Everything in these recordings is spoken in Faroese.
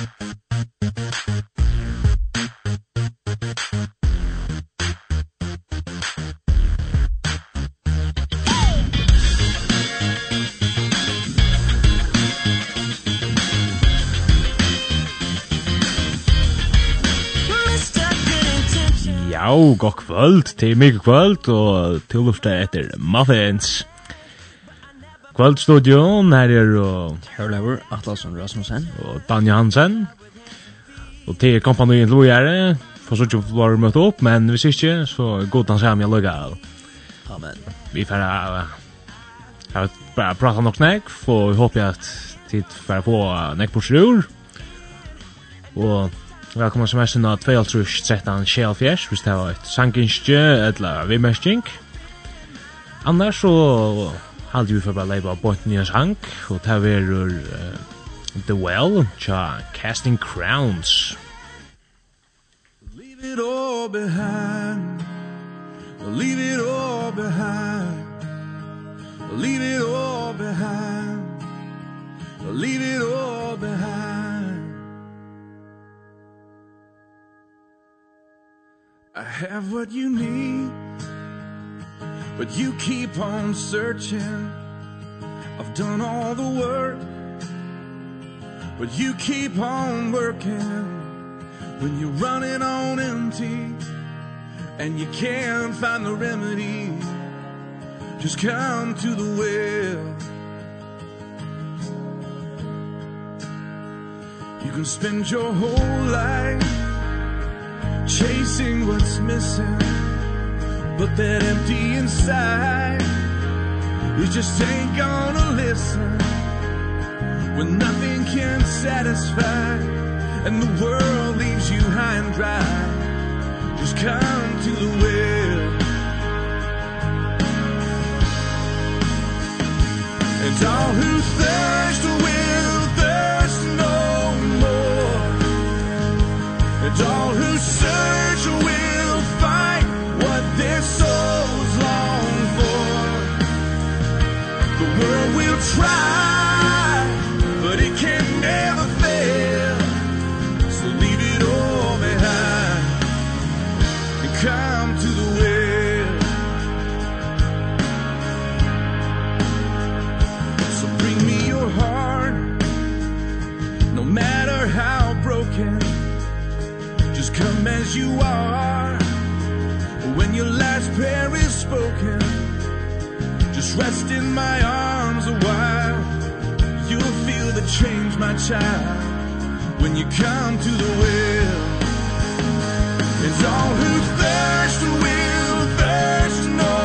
Ja, god kvöld, til mig kvöld, og til lufta etter Muffins. Kveldstudion, her er og... Herlever, Atlasen Rasmussen og Danja Hansen. Og til kompanien Loi er det, for så ikke var møtt opp, men hvis ikke, så god han sammen jeg lukker. Amen. Vi får uh, bare prate nok snakk, for vi håper at tid får få nekk på sjur. Og velkommen som er sinna 22.13.24, hvis det var et sankinskje, eller vimmersking. Annars så halde vi for bare leipa av bort nye sang, og ta verur uh, The Well, tja Casting Crowns. Leave it all behind. Leave it all behind. Leave it all behind. Leave it all behind. I have what you need. But you keep on searching. I've done all the work. But you keep on working. When you're running on empty And you can't find the remedy Just come to the well. You can spend your whole life Chasing what's missing. But that empty inside You just ain't gonna listen. When nothing can satisfy And the world leaves you high and dry Just come to the well And all who thirst Rest in my arms a while You'll feel the change, my child When you come to the well It's all who thirst will thirst no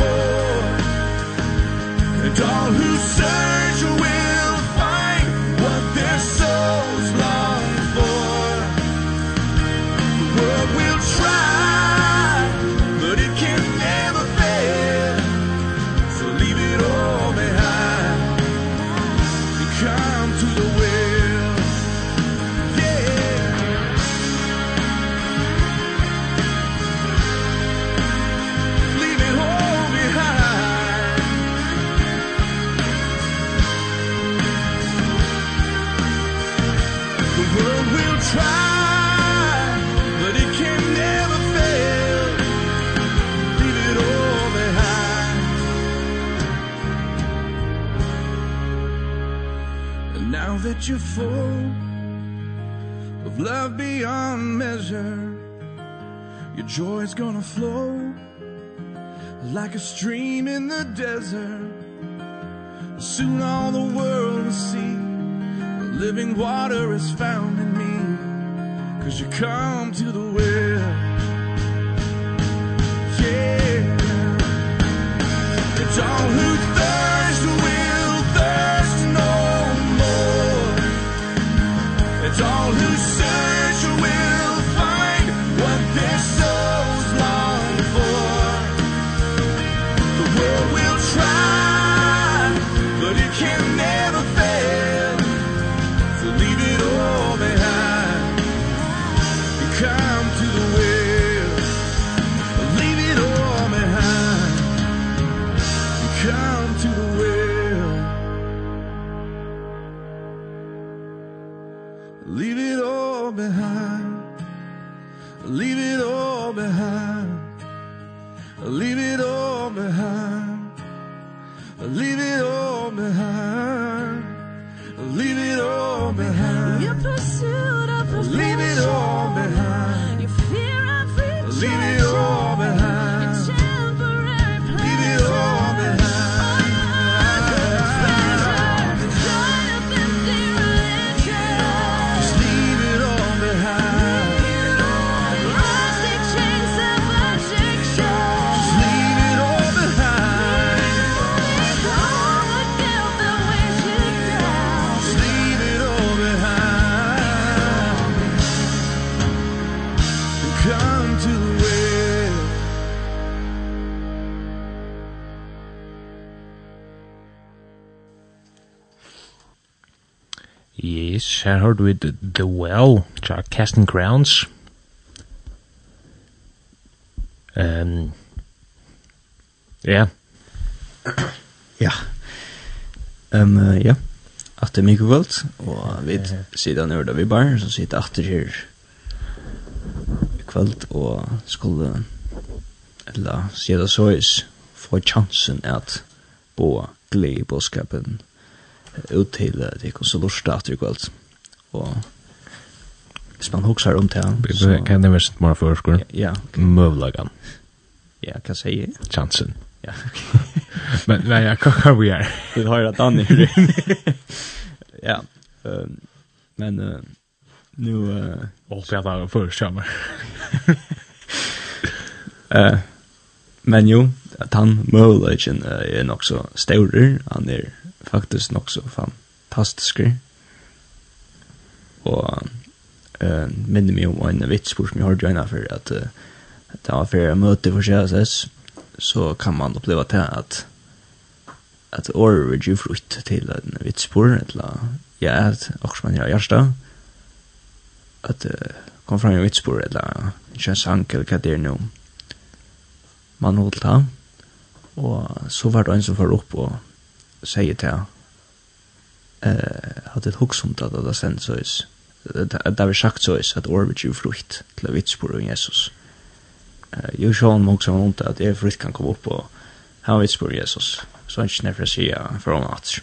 more. And all who serve you full of love beyond measure. Your joy's gonna flow like a stream in the desert. Soon all the world will see the living water is found in me. Cause you come to the well. Yeah. It's all who hørte vi The Well, tja Casting Grounds. Um, ja. ja. Um, uh, ja. Atter Mikkelvold, og vi sitter han hørt vi bare, så sitter atter her kvöld, og skulle, eller sier det så såis, få chansen at bo glede i bådskapen ut til det konsulorstater i kvöld og hvis man huxar om det så Kan det vara mer förskor? Ja. Mövlagan. Ja, kan säga. Chansen. Ja. Men nej, jag kan vi är. Vi har att Danny. Ja. Ehm men nu eh Och jag tar för skämmer. Eh men jo, att han Mövlagan är nog så stor. Han är faktiskt nog så fantastisk og eh minne mig om en vitspor som jeg har gjerne for at det var for å møte for seg så kan man uppleva det att att or vil jo frukt till en vitspor eller ja, att också man gör första att uh, kom fram en vitspor eller ikke en sang eller hva det er nå. Man holdt det og så var det en som var opp og sier til eh, at det er hoksomt at det er sendt så det har vi sagt så is at orvet ju frukt till vitspor om Jesus. Eh ju sjön mog som ont at det frukt kan komma upp och han vitspor Jesus. Så han snäffer for från at.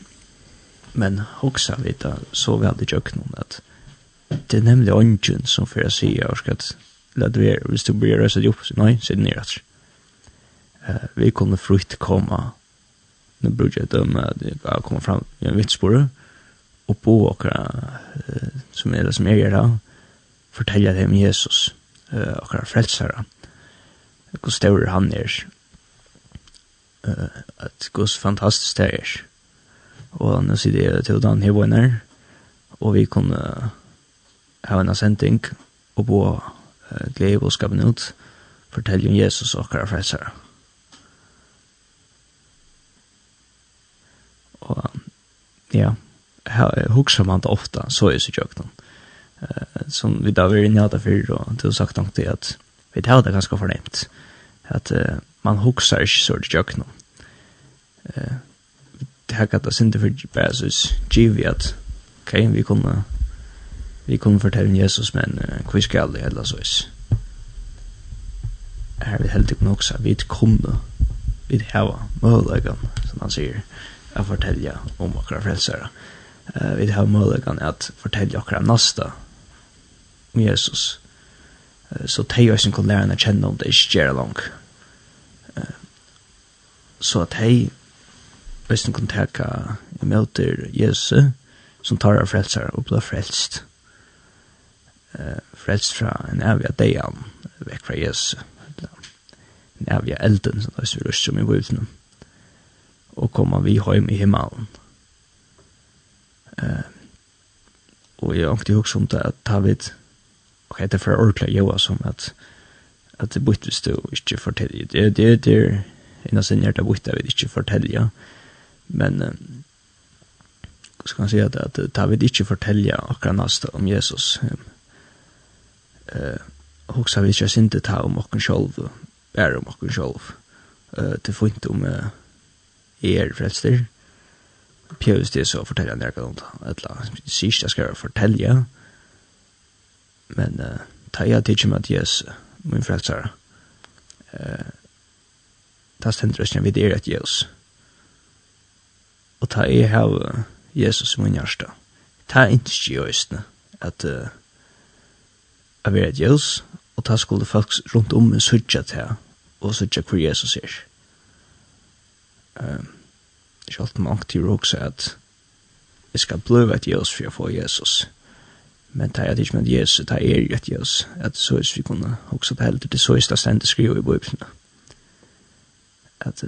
men hoksa vi da så vi det jag noen at det er nemlig ånden som for för att säga och ska lade vi hvis du blir röstet opp, så nei, så ner att eh vi kommer frukt komma nu brukar jag döma att jag kommer fram i en vitspor och på och som är det som är där fortälja dem Jesus eh och våra frälsare. Hur stor han är. Eh att Guds fantastiskt det är. Och nu ser det till den här vänner och vi kunde ha en assenting och på glädje och skapen ut fortälja om Jesus och våra frälsare. Och ja, huxar man det ofta så är så sjukt någon. Eh som vi där vi inne där för då till sagt något det att vi det hade ganska förnämt att uh, man huxar inte så det sjukt. Eh det har gått sin inte för Jesus givet att okej vi kommer vi kommer fortälla Jesus men uh, hur ska det hela så is. Här vi helt ikon så vi kommer vi har möjligheten som han säger att fortälja om våra frälsare eh vi har möjligheten att fortälja okra nästa om Jesus. Uh, Så de som kan lära å kjenne om det ikke långt. Uh, Så at de også kan teka emot Jesus som tar av frelsere och blir frälst. Uh, frälst fra en evig dejan vekk fra Jesus. En evig elden som det er så røst som i bøyden. Og komma vi hjem i himmelen. Eh och jag åkte också om det att ta vid och heter för Orkla Joa som att att det bytte stå inte fortälja. Det det det en innan sen hjärta bytte vi inte fortälja. Men hur ska man säga det att ta vid inte fortälja och nästa om Jesus. Eh och vi just inte ta om och själv är om och själv. Eh det får inte om er frälster pjøs det så forteller han nærkant om det. Eller, sist jeg skal fortelle, men uh, ta jeg tidsi med at Jesus, min frelser, uh, ta stendere som jeg er et Jesus. Og ta jeg har Jesus i min hjärsta, Ta ikke i østene at uh, jeg vil et Jesus, og ta skulle folk rundt om en sutja til, og sutja hvor Jesus er. Um, Sjalt man aktiv råkse at jeg skal bløve et jøs for jeg får Jesus. Men det er ikke med Jesus, det er jo et jøs. At så er vi kunne også på helder, det er så er det stendet skriver i Bibelen. At,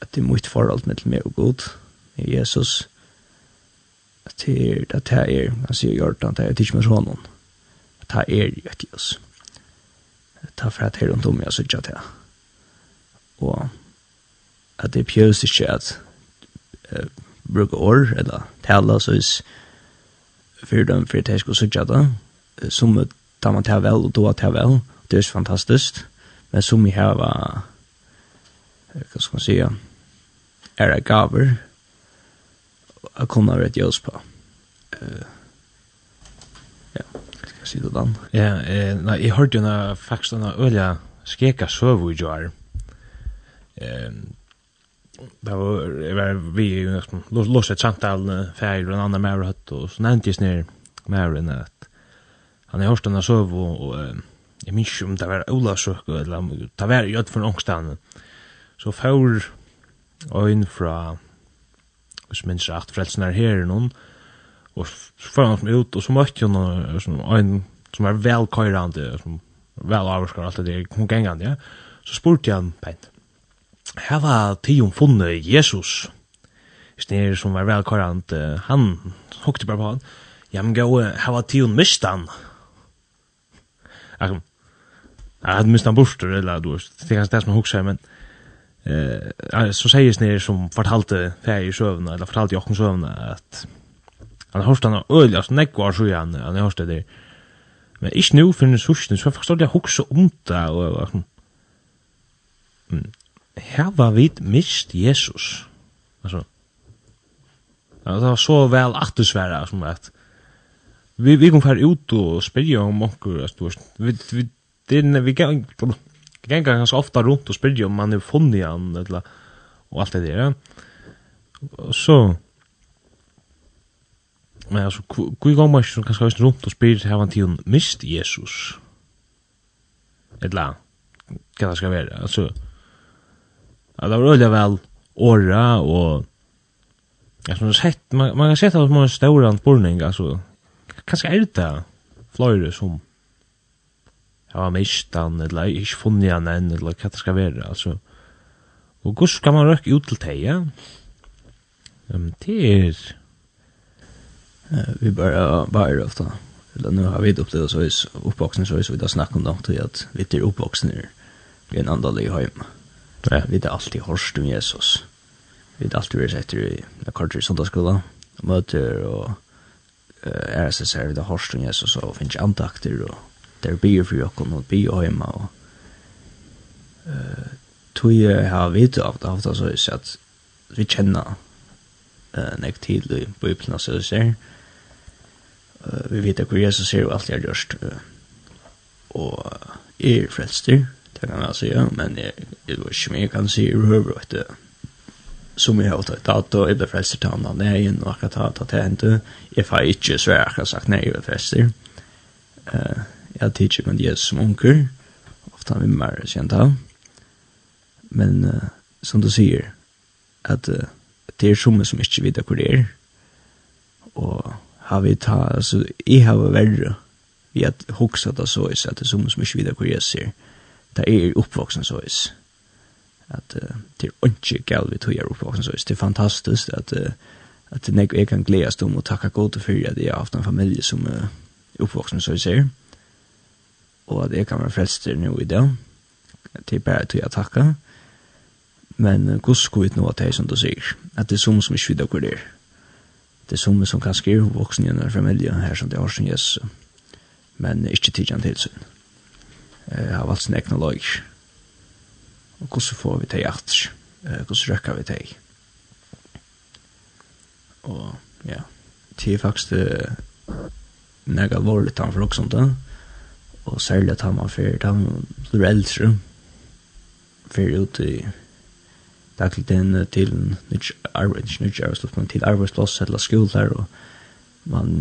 at det er mitt forhold med meg og god, i Jesus. At det er, at det er, han sier Jordan, det er ikke med sånn. At det er jo et jøs. Det er for at det er rundt om jeg sier det. Og at det pjøs ikke at uh, bruke år, eller tale, så hvis fyrir dem fyrir teg sko sutja da, som da man tar vel og då tar vel, det er fantastisk, men som vi har hva skal man sija, er jeg gaver, a kunna rett jøs på. Uh, ja, skal jeg si det dan? Ja, eh, nei, jeg hørte jo na faktisk denne ølja skeka søvu i jar, eh, det var jeg var vi liksom lås ett samtal färg och en annan mer hött og så nämnde jag ner mer enn at han är hörsten där sov och jeg minns om det var Ola sjuk eller det var ju for ångstan så får en fra hvis minns rett frelsen er her noen og så får han ut og så møtte han en som er velkøyrande som vel avskar alt det der kom gengande ja. Så spurte han pent hava tium funne Jesus. Snir som var vel velkorant, han hokte bare på han. Ja, men gå, hava tium mistan. Akkom, jeg hadde mistan borster, eller du, det er kanskje det som jeg hokser, men eh, så sier Snir som fortalte fär i sövna eller fortalte jokken sövna att han hørste han øl, altså nekvar så igen. han hørste det der. Men ich nu finner sursene, så jeg jag det om det, och og, og, hava vit mist Jesus. Alltså. Ja, det var så väl att du svära som att vi vi kom för ut och spela om och att du vi vi den vi kan kan ganska ofta runt och spelja om man är funnit han eller och allt det där. Och så Men alltså, hur gång man som kanske har runt och spyrir här han till mist Jesus. Ett la. Kan det ska vara. Alltså, det var öliga väl åra och alltså man sett man, man har sett att man stora anspurning alltså kanske är det flöjre som ja mistan eller ikke funnet han enn, eller hva det ska vara alltså. Och hur ska man røkke ut til dig ja? Um, det är vi bara bara ofta eller nu har vi det upplevt så är uppvuxen så är vi då snackar om det att vi är uppvuxna i en annan hem. Ja, vi har alltid hørst om Jesus. Vi har alltid vært etter i la kortere i sundagsskolen, og møter og uh, RSS her, vi har hørst om Jesus og finnes andakter og der bier for jokken og blir hjemme og uh, tog jeg har vidt av det, av det så er at vi kjenner uh, nek tid i Bibelen og så ser uh, vi vet hvor Jesus er og alt jeg har gjort uh, og er frelster det kan jag säga, men jeg, jeg vet ikke om jeg kan si säga at det Som jeg har tatt dato, jag blir frälster till andra nägen och att ta det hände. Jag får inte svära att jag har sagt nej, jag blir frälster. Uh, jeg har tidigt med Jesus som unker, ofta vil mer kjent av. Men uh, som du sier, at uh, det er som som ikke vet hvor det er, og har vi ta, altså, jeg har vært verre, vi har huxa det så är så att det är som som ikke vet hvor det er, det er uppvoksen så is. At uh, det er ikke galt vi tog er uppvoksen så is. Det er fantastisk at, uh, at jeg, jeg kan gledes om og takke godt for at jeg har haft en familie som uh, uppvoksen så is er. Og at jeg kan være frelster nå i det Det er bare til jeg takke Men uh, hvordan skulle vi nå at det som du sier? At det er som som ikke videre hvor det er. Det er som som kan skrive voksen i en familie her som det har som Jesus. Men ikke tidligere tilsyn eh, har valgt sin egna løg. Og hvordan får vi det at? Hvordan røkker vi det? Og ja, det er faktisk det nega alvorligt han for också inte. Och særlig at han var fyrir, han blir äldre. För ut i daglig den till nytt arbeidsplass, till arbetsplats eller skola och man,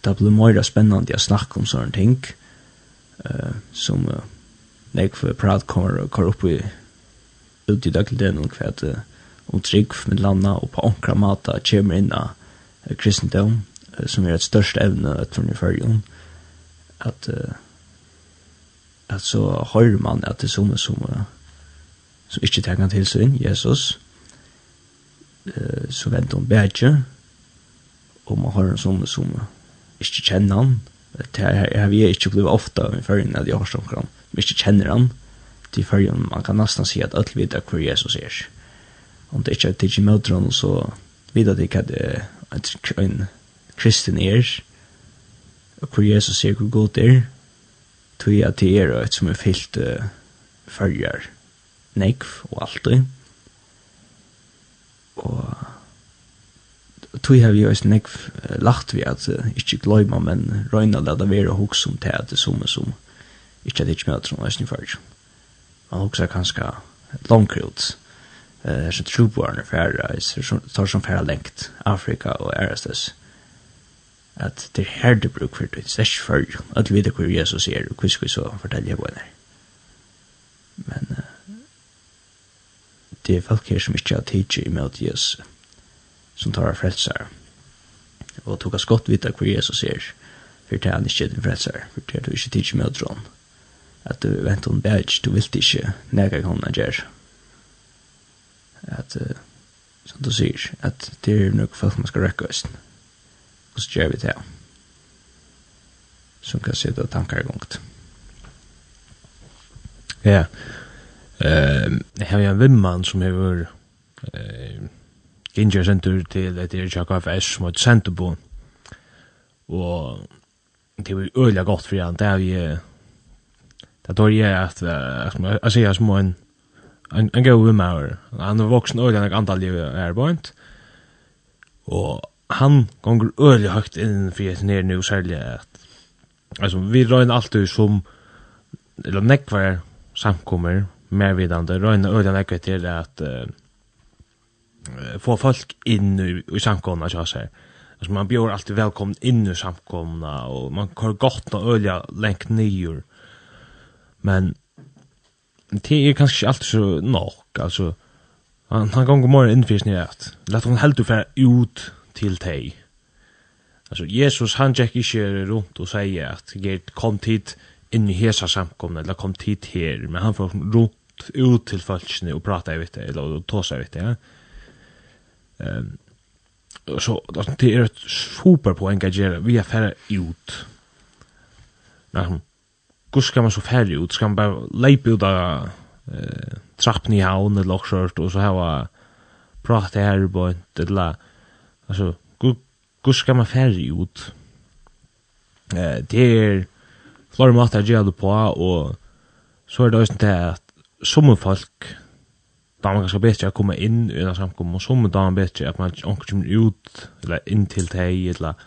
det blir mer spännande att snacka om sådana ting. Og eh som uh, nek för prat kommer kommer upp i ut i dagligen och kvätt och trygg med landa och på ankra mata kommer in uh, kristendom uh, som är ett störst ämne att från i förrjun att uh, att så hör man att det som som uh, som inte tar kan till sin Jesus. Eh så väntar hon bättre och man har en som som inte känner han det här har vi ikke blivit ofta i førgen at jeg har stått om vi inte känner han. Til førgen man kan nesten si at alla vet hvor Jesus er om det inte är till möter honom så vet at det kan en kristen er og hvor Jesus er hvor god är. Tog jag till er och ett som er fyllt uh, förrjar nekv og allt og tog har vi jo ikke nekv lagt vi at ikke gløyma, men røyna det at vera hos som til at det som er som ikke er det ikke møter noen er fyrir. Man hoksa kanskje langkri ut, er som færre, færa, tar som færre lengt Afrika og RSS, at det er her det bruk for det, det er ikke fyrir, at vi vet hvor Jesus er, og hvordan vi så forteller jeg henne. Men det er folk her som ikke har tidsi imot Jesus, som tar av frelsar. Og tog oss godt vite hvor Jesus er, for det er han ikke din frelsar, for det er du ikke tidsi med dron. At du vent om bæg, du vil ikke nega hon han gjer. At, uh, som du sier, at det er nok folk man skal rekke oss. Og så gjer vi det, som kan sitte og tankar i gongt. Ja, yeah. Uh, jeg har en vimman som har vært ginger sentur til et er KFS mot Senterbo. Og det var øyla godt for han, det er jo det tror jeg at jeg sier som en en god vimmer. Han er voksen øyla nok antall i ærbøynt. Og han gonger øyla høyt inn for jeg nere nu særlig at altså, vi røyner alltid som eller nekvar samkommer mer vidande røyner øyla nekvar til at uh, få folk inn i, i samkomna så här. Altså, man blir alltid välkommen in i samkomna och man har gott nå ölja lengt nyer. Men det är kanske alltid så nok, alltså han han går mer in för snärt. Låt hon helt ungefär ut till dig. Alltså Jesus han gick i rundt runt och säger att Gert kom hit inn i hesa samkomna eller kom hit här men han får runt ut till folksne och prata i vitt eller ta sig vitt ja. Ehm um, så det är ett super på engagera vi är färre ut. Ehm hur ska man så färre ut? Ska man bara lepa ut av eh, trappen i havn eller också och så här prata här på ett eller alltså hur ska man färre ut? Eh, det är flera måter att göra det på och så är det också det att som folk da man kanskje bedre å komme inn i en samkommun, som da man bedre at man ikke kommer ut, eller inn til deg, eller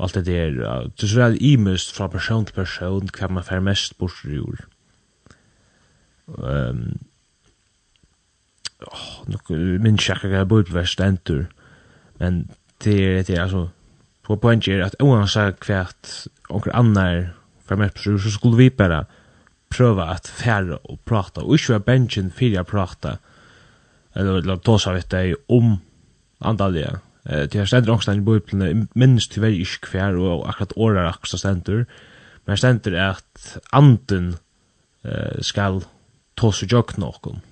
alt det der. Det er så veldig imest fra person til person hva man får mest bort i jord. Um, oh, nok, min kjekka hva jeg bor på verstentur, men det er det, altså, på poenget er at oansett hva at onker annar för mest bort i jord, så skulle vi bara, prøva at fære og prata, og ikke være bensin fyrir jeg prata, eller, eller tåsa vitt deg om andalje. Eh, til her stender også i bøyplene, minst til vei ikke hver, og akkurat årar akkurat stender, men her stender at anden eh, skal tåsa jokk nokon.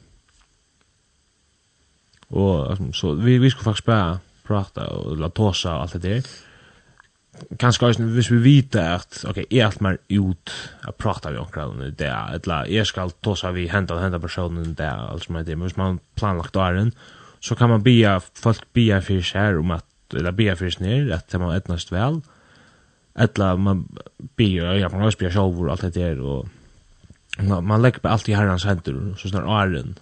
Og så vi, vi skulle faktisk bare prata og la tåsa og alt det der kanskje også, hvis vi vet at, ok, jeg er alt mer ut, att prata vi omkring det, eller jeg skal ta seg vi hente og hente personen det, alltså med det, men hvis man planlagt åren, så kan man bia, folk bia fyrir seg om at, eller bia fyrir seg ned, at det man etnast vel, eller man bia, ja, man også bia sjov og alt det der, og man legger på alt i herrans henter, så snar åren,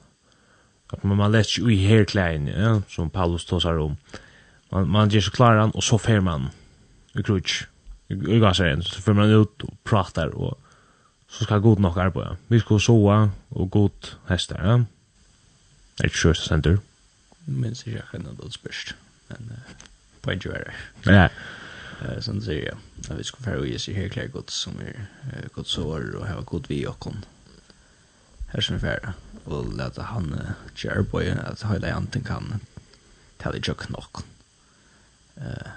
at man, man lägger ikke i her klein ja, som Paulus tåsar om, man, man gjør så klaran, og så fer man, i krutsch, i gasserien, så får man ut och pratar och så ska god nok arbeida. Vi ska sova och god hästar, ja. Ett kjørsenter. Minns ikke akkurat noe det spørst, men på en kjører. Ja. Sånn sier jeg, vi skal fære og gjøre seg helt klær godt som er godt sår og ha godt vi og kon. Her som er fære, og lete han på at høyla janten kan tale jokk nok. Eh,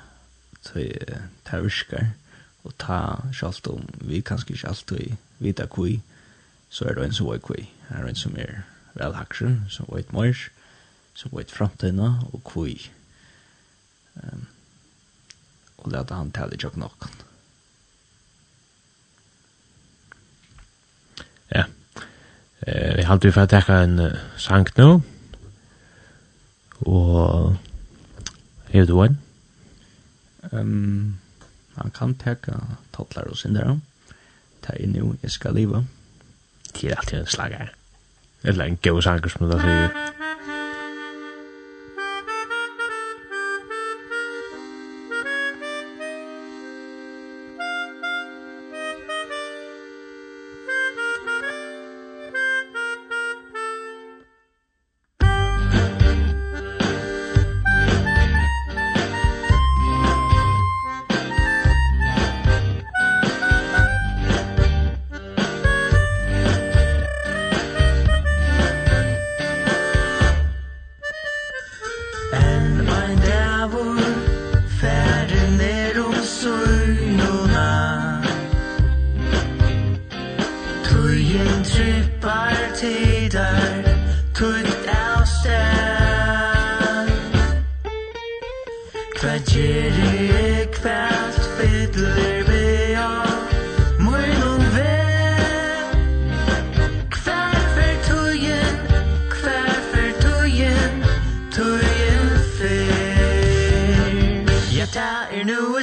det virker, og ta selv om vi kanskje ikke alltid vet hva, så er det en som er hva, er en som er velhakker, som vet mer, som vet fremtiden og hva. Um, og lette han tale ikke nok. Ja, eh, vi halte vi for å takke en sang nå, og hever du en? Um, han kan teka tattlar og sin der. Ta i nu, jeg skal liva. Det er alltid en slager. Eller en gøy sanger som det sier.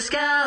skal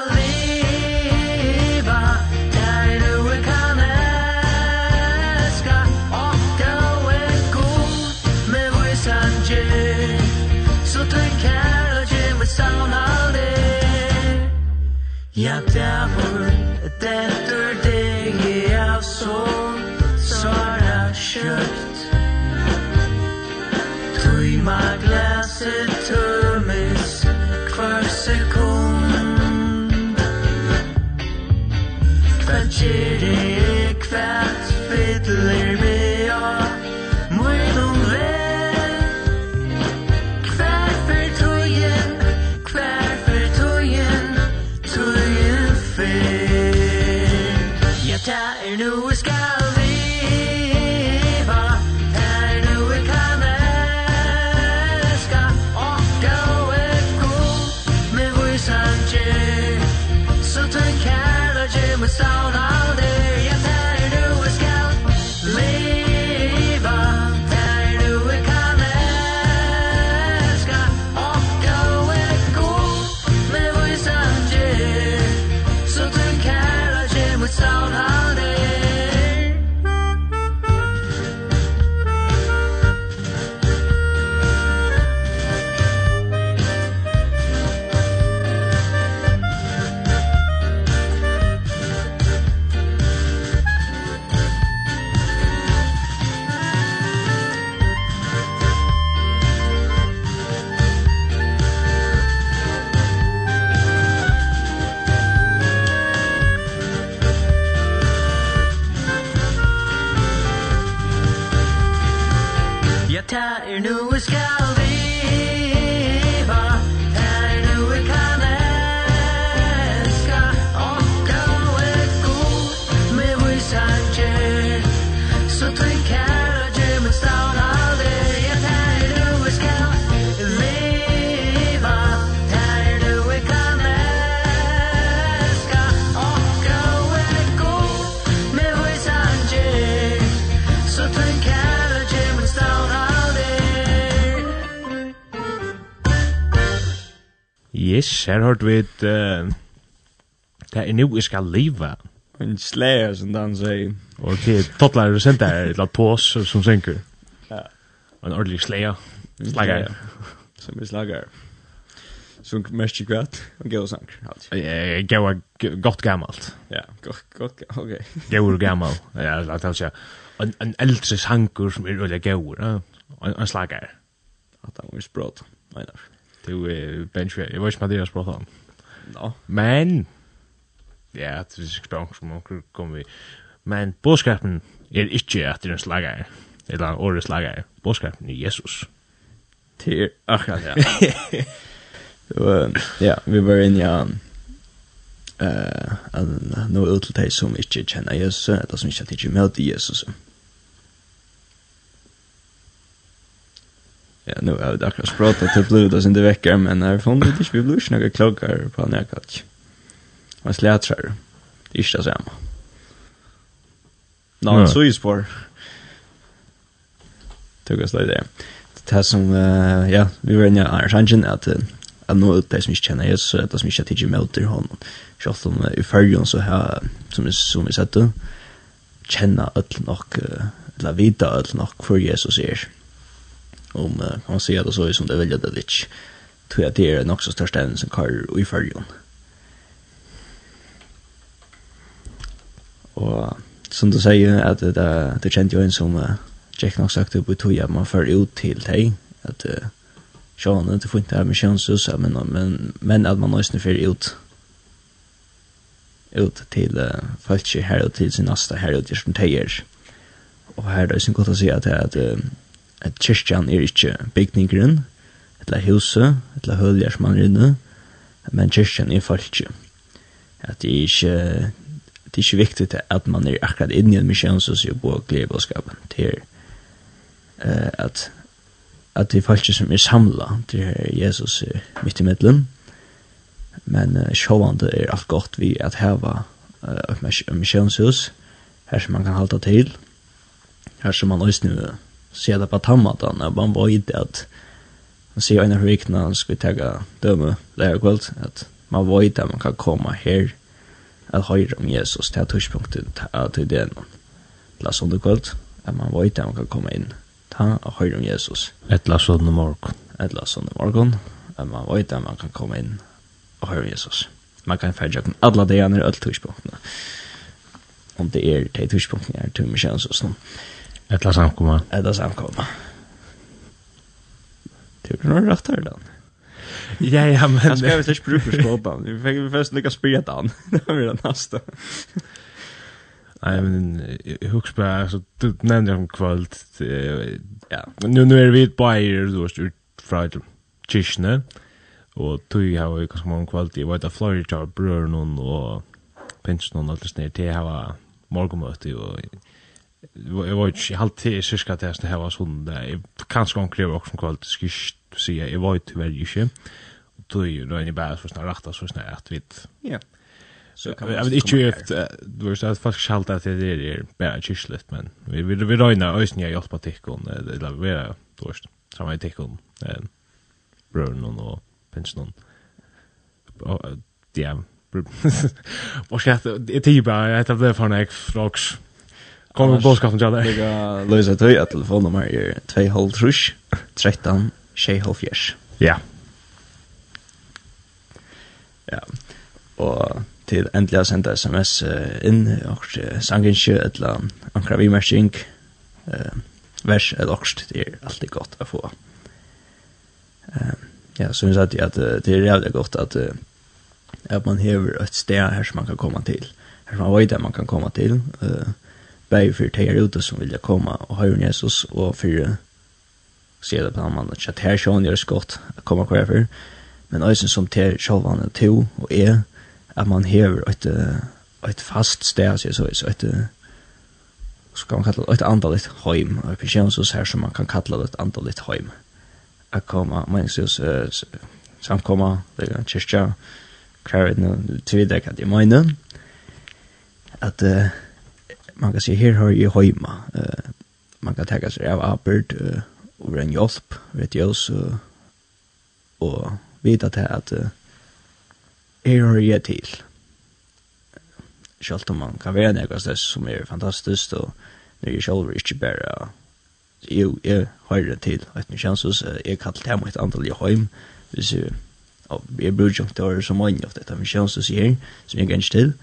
ta er it's gone. Yes, her hørte vi et... Uh, det er nu jeg skal leva. En slayer, som han sier. Og det er tottler og senter der, et pås som synker. Ja. En ordentlig slayer. Slager. Som er slager. Som mest ikke vet, og gøy og sank. Gøy og godt gammalt. Ja, godt, godt, ok. Gøy og gammal. Ja, det er sier. En, en eldre sanker som er veldig gøy, en slager. At han var sprått, mener jeg. Du uh, bench weight. Jag vet inte vad det är språk om. No. Men ja, det är språk som man kommer vi. Men boskapen er ikke at det er en slagare. Eller en årets slagare. Boskapen er Jesus. Det är akkurat ja. Ja, vi var inne i han eh uh, nu utlutej som inte känner Jesus, eller som inte med Jesus. Mm Ja, nu har jag akkurat pratat till blod och sen det väcker, men jag har det inte, vi blir inte några klockar på en närkalk. Man slätrar, det är inte det samma. Nå, så är ju spår. Tog oss lite. Det här som, ja, vi var inne i Arsangen, att att nå ut det som ikke kjenner Jesus, att det som ikke inte tidigt möter honom. Så att de i färgen så här, som, vi, som vi sett det, känna öll nok, eller vita öll nok for Jesus er. Mm om uh, kan man se det så som det vill det inte. Tror jag det är en också största ämnen som kör i färgen. Och som du säger att det, det kände jag en som uh, Jack nog sagt upp i toja man för ut till dig att Sean inte får inte ha med chansus men men men att man nästan för ut ut till uh, folk här och till sin nästa här och till som tejer. Och här är det som gott att säga att, uh, at kyrkjan er ikkje bygningren, eller huset, eller høljar som man er inne, men kyrkjan er falskje. At det er ikkje, det er ikkje viktig at man er akkurat inne i en misjonsus og på gledebåskapen. Det er uh, at, at det er falskje som er samla, til er Jesus er midt i middelen, men uh, sjåvande er alt godt vi at heva uh, misjonshus, her som man kan halda til, her som man òsne se det på tammatan att man var inte att man ser en hur ikna han skulle ta döme där kväll att man var inte man kan komma här att höra om Jesus. Till touchpunkten till den la sån kväll att man var inte man kan komma in ta och höra om Jesus. Ett la sån morgon ett la sån morgon att man var inte man kan komma in och höra om Jesus. Man kan färja alla de andra öll touchpunkterna om det är de touchpunkterna är tur med känns och Etla samkomma. Etla samkomma. Det blir nog rett her, Dan. Ja, ja, men... Jeg skal väl ikke bruke skåpen. Vi fikk vi först lyckas spela Dan. Det blir det neste. Nei, men jeg husker bara, altså, du nämnde om kvöld. Ja, men nu, nu är vi ett bajer, du vet, ut från kyrkene. Og tog har vi ganske mange kvöld. Jag vet att Florida brör någon och pinch någon alldeles ner till här var morgonmöte och jeg var ikke alltid i syska till att det här var sån där kanske hon kräver också kvalt skist si, jeg var ju tyvärr ikke og tog är ju bare for sånn bara så sånn at vi ja. Så kan jag vet inte du vet att faktiskt halt att det är bara kyrkligt men vi vi vi röna ösn jag hjälpa till kon eller vi är dåst samma till kon brön och pension ja Och jag det är ju bara att det blev för en frågs Kom med bådskapen til deg. Jeg kan løse tøy at telefonnummer er 2,5 13 6,5 Ja. Ja. Og til endelig å sende sms inn, og sangenskje, eller ankra vimerskjeng, vers eller okst, det er alltid godt å få. Ja, så syns att at det er jævlig godt at, at man hever et sted her som man kan komma til, her som man vet at man kan komma til, Eh bæði fyrir teir ute som vilja koma og høyre Jesus og fyrir sier det på en mann. At her sjån gjør det godt å komme hver for men også som til sjåvan er to og er at man hever et, et fast sted sier så et så kan man kalla det et andalit heim. Og på Jesus her som man kan kalla det et andalit heim. At koma meningsløs uh, samkomma det er kyrkja kvar er det at jeg mener at uh, man kan se her har jeg høyma. Uh, man kan tenke seg av arbeid uh, over en hjelp, vet jeg også, og vite til at uh, her har jeg til. Selv om man kan være noe det som er fantastisk, og når jeg selv ikke bare jo, jeg har det til at min kjensus, jeg kallt hjemme et antall i høym, hvis jeg, og jeg bruker ikke til å høre så mange av dette min kjensus som jeg ganger til,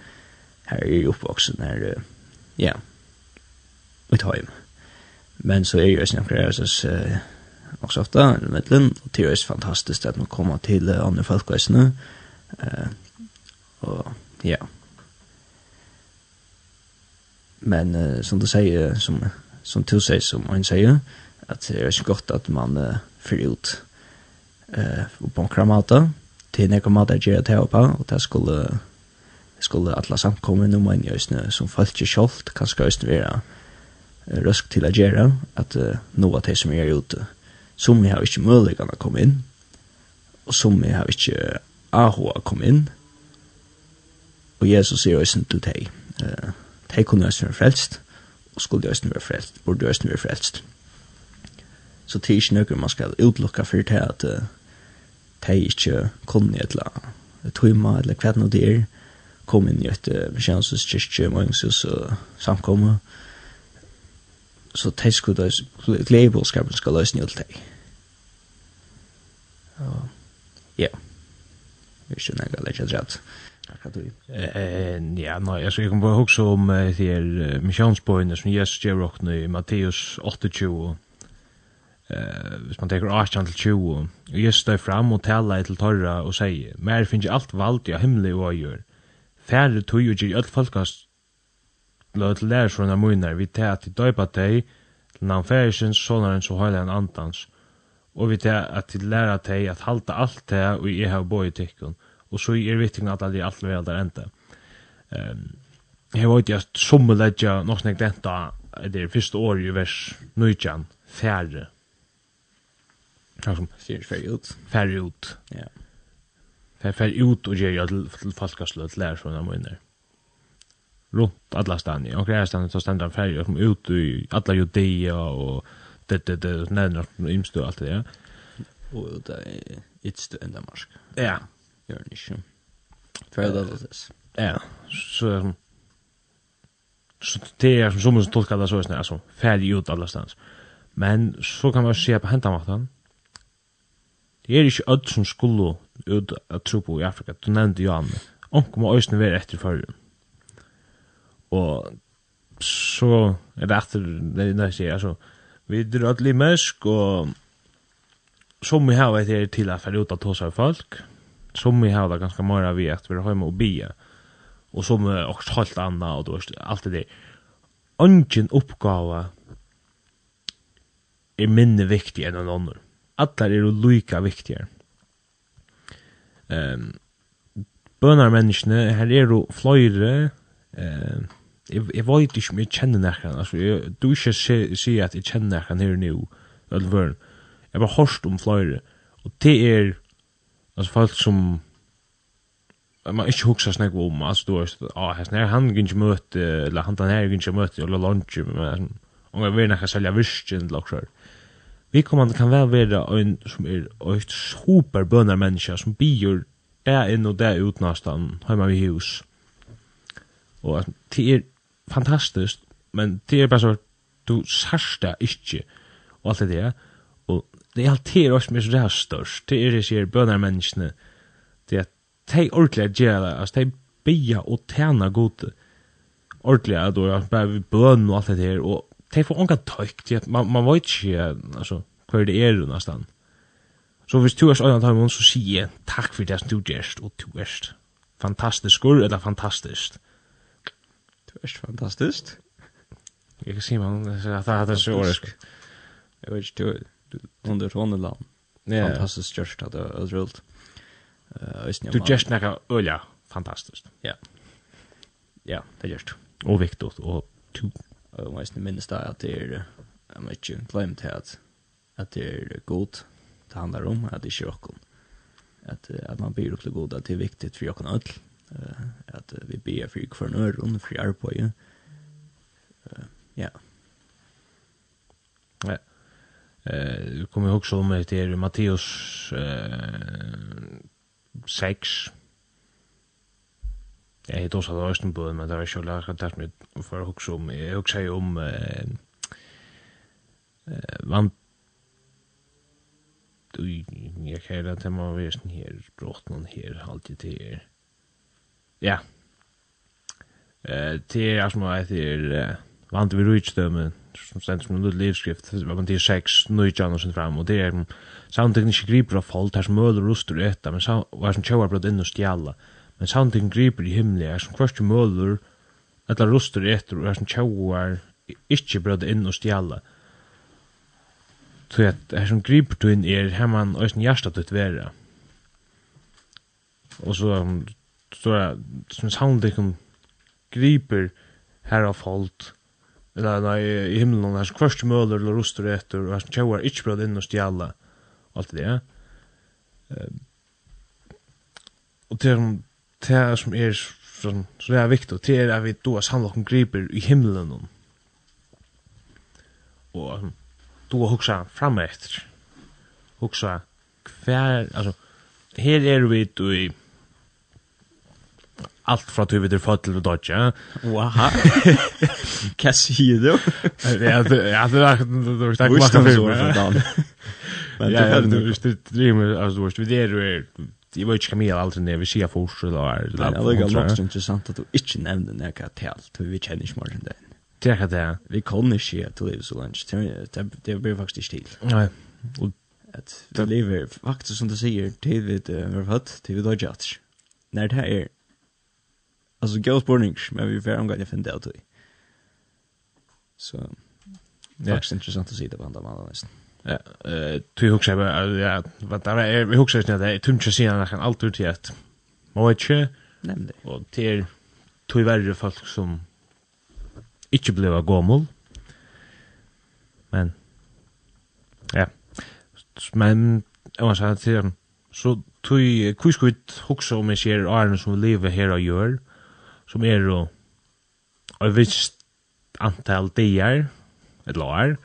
her er jeg oppvoksen her, uh, ja, ut heim. Men så er jo også noen så som uh, også ofte, eller middelen, og det er jo fantastisk at man kommer til uh, andre folkevisene. Uh, og ja. Men uh, som du sier, som, som du sier, som han sier, at det er ikke godt at man uh, fyrer ut uh, på en kramata, til nekramata gjør det her oppe, og det skulle uh, skulle alla samkommen om en jøsne som folk ikke kjolt, kanskje jøsne være røsk til å gjøre, at uh, noe av det som er ute, som vi har ikke mulighet å komme inn, og som vi har ikke aho å komme inn, og Jesus sier jøsne til deg, uh, de kunne jøsne være frelst, og skulle jøsne være frelst, burde jøsne være frelst. Så det er ikke noe man skal utlukka for det at uh, de ikke kunne et eller annet, tøyma eller hva det er, kom inn i et bekjennelses kyrkje, morgenshus og samkomme. Så de skulle glede gledebålskapen skal løse nye til deg. Ja. Vi skjønner ikke at det Hva du? rett. Ja, nei, altså, jeg kan bare huske om de her misjonsbøyene som Jesus gjør åkne i Matteus 28, eh hvis man tekur 18 til 20 og Jesus står fram og talar til torra og sier mer finnes alt vald i himmelig og gjør færre tøy og gir öll folkast lød til lærer lærersrønna munar vi teg at de døypa teg til navn færisins, sonaren så høyla en andans. Og vi teg at de lærer teg at halda alt teg og jeg hef boi tikkun og så er vitting at alle alt veldar enda. Um, Jeg vet at som leggja nok snakk denta det er første år i vers 19 færre Færre ut Færre ut Ja. yeah fer ut og gjør til, til falkaslø til lærersvunna mine. Rundt alla stani. Og greia stani så stendur stendra fer kom ut i alla judea og det, det, det, nevner imstu alt det, ja. Og det er itstu enda marsk. Ja. Gjør den ikke. Fer det det. Ja. Så er så det er som som tolkar det så snär altså, färdig ut alla allastans. Men så kan man se på hända. Det er ikke öll som skulle ut at tro på i Afrika. Du nevnte jo han. Onk må øyne være etter førre. Og så er det etter, det er det jeg sier, altså, vi drar alt limersk, og som vi har vært her til at fære ut av tås av folk, som vi har det ganske mye vi at vi har hjemme og bia, og som er også helt annet, og du vet, alt det der. Ongen oppgave er minne viktig enn en annen. Atler er jo lika viktigere Ehm bønar menneskene, her er jo fløyre, eh, jeg, jeg vet ikke om jeg kjenner nekken, altså, jeg, du ikke sier si at jeg kjenner nekken her nå, eller vøren, jeg bare hørst om fløyre, og det er, altså, folk som, man ikke hugsa snakk om, altså, du vet, ah, hans nær, han kan ikke møte, eller han den her kan ikke møte, eller lunch, men, om jeg vil nekka selja virkjen, eller okkur, vi kommer kan vel være en som er et super bønner menneske som bier der inn og der ut nesten hjemme i hus. Og at det er fantastisk, men det er bare så du sørst det ikke og alt det der. Og det er alltid også mest det er størst. Det er det sier bønner menneskene. Det er at de ordentlig gjør det. Altså de bier og tjener gode. Ordentlig at du er bare bønn og alt det der. Og det får onka tøykt, man, man vet ikke, altså, hva det er nesten. Så hvis du er sånn at dem, så sier jeg takk for det som du gjerst, og du erst fantastisk, eller fantastisk. Du erst fantastisk? Jeg kan si man, at det er så åresk. Jeg vet ikke, du under håndeland, fantastisk gjerst, at det er rullt. Du gjerst nekka øyne, fantastisk. Ja, ja, det gjerst. Og viktig, og to Og man er minnes da at det er, jeg må ikke glemme til at, at det er godt, det handler om, at det ikke er åkken. At, at man blir til god, at det er viktig for åkken alt. At vi blir for hver nøren, for Uh, Ja. Ja. Eh, kommer också om det är Matteus eh, 6 Jag heter också att jag på men det var ju lära att det med för att också om jag också säger om eh vant Ui, jeg kan det att man vet ni här brått noen her, alltid til her. Ja. Eh til jag som jag till vant vi rujtstømme, som stendt som en lille livskrift, men man til seks nøytjaner sin fram, og det er samtidig ikke griper av folk, det er som møler og ruster etter, men var som tjauar blod inn og stjala. Eh, men sandin griper i himli er som kvørst mølur, etla rustur etter og er som tjauar, ikkje brød inn og stjala. Så at er som griper du inn er hemman og sin hjärsta tutt vera. Og så står det som sandin griper her av folk, eller nei, i himmelen er som kvørst mølur eller rustur etter og er som tjauar, ikkje brød inn og stjala, alt det, ja. Og til det som er som, det er viktig, det er at vi då samla okkur griper i himmelen og då hugsa fram efter hugsa hver, altså her er vi då i allt fra tog vi til fødsel og dodge. Waha. Hva sier du? Ja, det er det er det er ikke makkene for det. Men det er det er det er det er det er det er det er jeg vet ikke inte Camilla alltid när vi sier fors eller eller det er ganska också interessant at du ikke nevner när jag tal för vi kjenner ikke mer än det. Det är det. Vi kan ikke at du lever så länge. Det det blir faktiskt stil. Nej. Och At vi lever faktisk som du sier, til vi vid över til vi vid dodge. Når det er, altså gøy spørning, men vi får jeg finner det ut. Så det er faktisk interessant å si det på andra man nästan. Ja, eh tu hugsa eg ja, vad det är vi hugsa snart det tunna sidan där kan allt ut ett. Moje. Nämnde. Och till tu verre folk som inte blev gammal. Men ja. Men jeg må si at til, så tu kus vi hugsa om jeg ser Arne som lever her og gjør, som er jo, av visst antal dagar eller år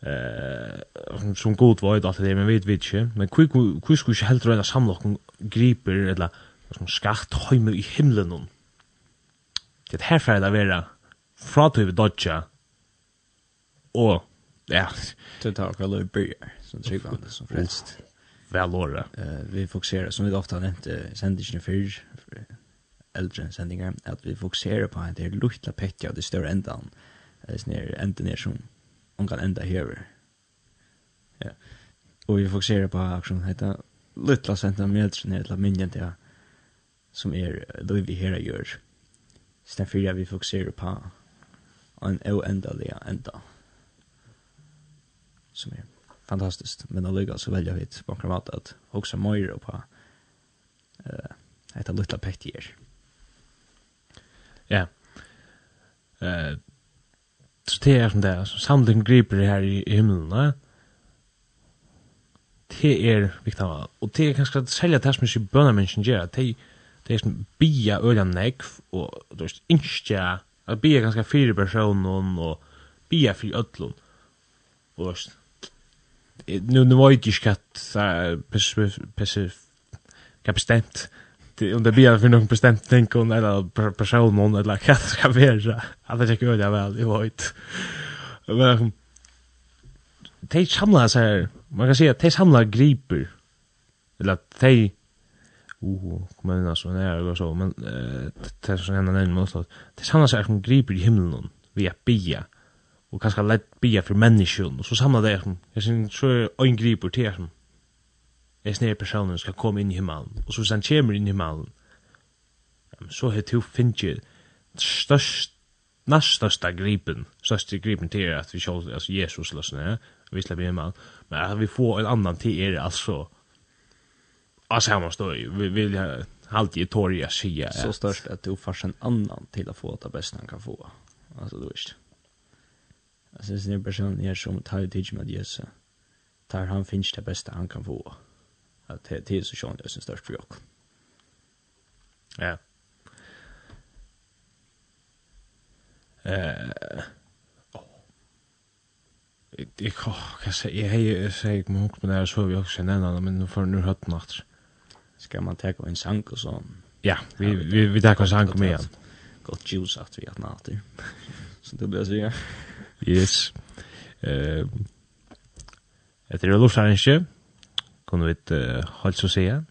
eh som god var det det men vet vi inte men quick quick skulle helt rätt samlock griper eller som skart hemma i himlen det här för det vara från till dodge och ja. Det tar väl upp börjar som tryggvande som frälst väl Eh, vi fokuserar som vi ofta har nämnt sändningen för äldre sändningar att vi fokuserar på att det är lukta petja det större ändan det är ner ändan ner som ongan enda hever. Ja. Og vi fokuserar på aksjon heita lilla centimeter ned til minjen til som er det vi her gjør. Så derfor vi fokuserar på en oendelig enda. Som er fantastiskt. Men det ligger så väldigt vitt på en att också mer på eh ett litet pettier. Ja. Eh Så det er som det, så samling griper her i i himmelen, ja. Det er viktig av, og det er kanskje at selja det som ikke bønner mennesken gjør, det er som bia øyla nekv, og du vet, innskja, at bia ganske fire personen, og bia fire ødlun, og du nu nu var ju inte skatt så precis precis kan bestämt inte om det blir för någon bestämt tänk om eller person någon eller vad ska vara. Att det går det väl i vart. Men de samlar så här. Man kan säga att de samlar griper. Eller att de Oh, kommer in alltså när jag så men eh det är så en annan måste. Det samlar sig sak som griper i himlen via bia och kanske lätt bia för människan och så samlar det som jag syns så en griper till som er snere personen skal komme inn i himmelen, og så hvis han kommer inn i himmelen, så har du finnet størst, næst største gripen, største gripen til at vi kjøl, altså Jesus eller sånn, ja, vi slipper i himmelen, men at vi får en annan til er, altså, altså her man står i, vi vil ha, Alltid i torg jag säger. Så störst att du får en annan till att få det bästa han kan få. Alltså du visst. Alltså det är en person som tar ut tid med Jesus. Tar han finns det bästa han kan få att det är så sjön det är störst för jag. Ja. Eh. Jag kan säga jag hej säg munk men det där så vi också en annan men nu får nu hört natt. Ska man ta en sank och så. Ja, vi vi vi tar en sank med. Gott juice att vi att natt. Så det blir så ja. Yes. Eh. Det är lusarna inte kunne vi ikke holdt så sige.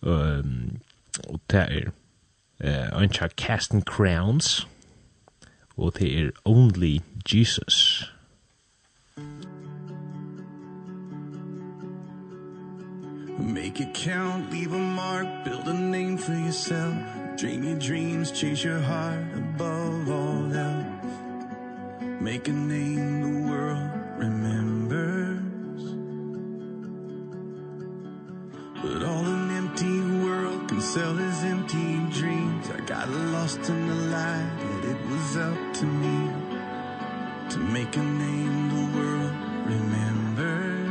Og det er ønsker Casting Crowns, og det er Only Jesus. Make it count, leave a mark, build a name for yourself. Dream your dreams, chase your heart above all else. Make a name the world remembers. But all an empty world can sell is empty dreams. I got lost in the lie that it was up to me To make a name the world remembers.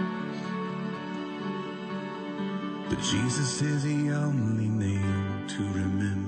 But Jesus is the only name to remember.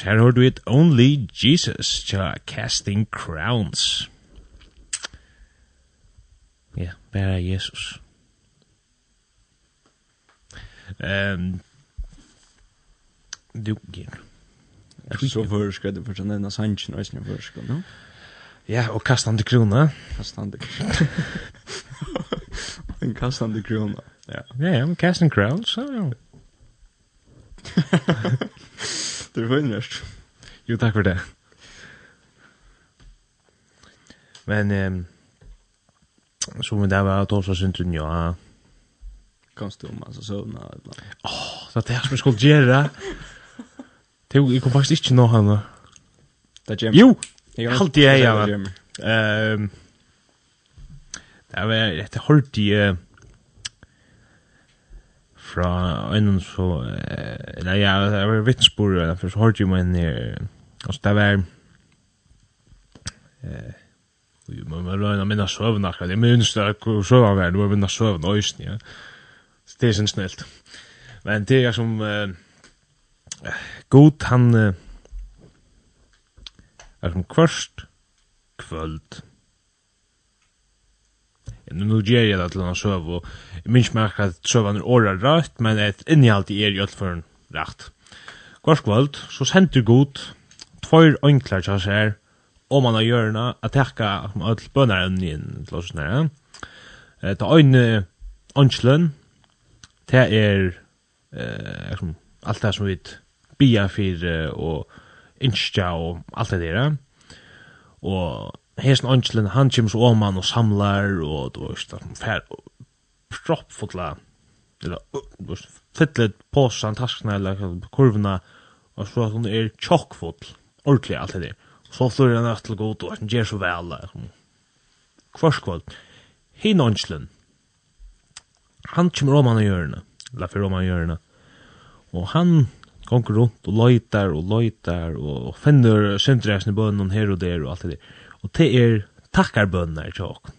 Rivers. Her har du et Only Jesus tja Casting Crowns. Ja, bare Jesus. Um, du gir. Så først skal du først nevne sannsyn, og jeg først skal du. Ja, og kastande krona. Kastande krona. en kastande krona. Ja, ja, en kastande krona, så ja. Det var innrøst. Jo, takk for det. Men, um, så som det var att också synd tun, ja. Kanst du om alltså sövna ibland? Åh, oh, det är som jag skulle göra. Det jag kom faktiskt inte nå han. Det är Jo, allt det är jag. Ehm, det var rätt hårt i... Uh, fra en så eller ja, det var vittnesbord vitsbor for så hørte jeg meg inn altså det var eh Men man var minna søvn akkurat det minns det hvor søvn var det var minna søvn og ja. Så det er sin snilt men det er som eh, god han eh, er som kvørst kvöld nu nu ger jag det till en söv och minns mig att sövan är åra rätt men ett innehåll i er i en rätt. Gårdskvöld så sender god tvåir oinklar tja seg om man har gjørna at tekka öll bønar enn inn til oss nære. Ta oin oinslun det er eh, alt det som vi bia fyrir og innskja og alt det der og hesen åndslen, han kommer så åman og samlar, og du vet, fær, proppfotla, eller, du vet, fytlet påsan, taskna, eller kurvna, og så at hun er tjokkfotl, ordentlig alt det der. Så flyr han til god, og han gjør så vel, kvarskvold. Hin åndslen, han kommer han og gjørne, eller fyrir åman og gjørne, og han gonger rundt og løytar og løytar og finner syndresne bønnen her og der og alt det der. Og det er takkarbønner til oss.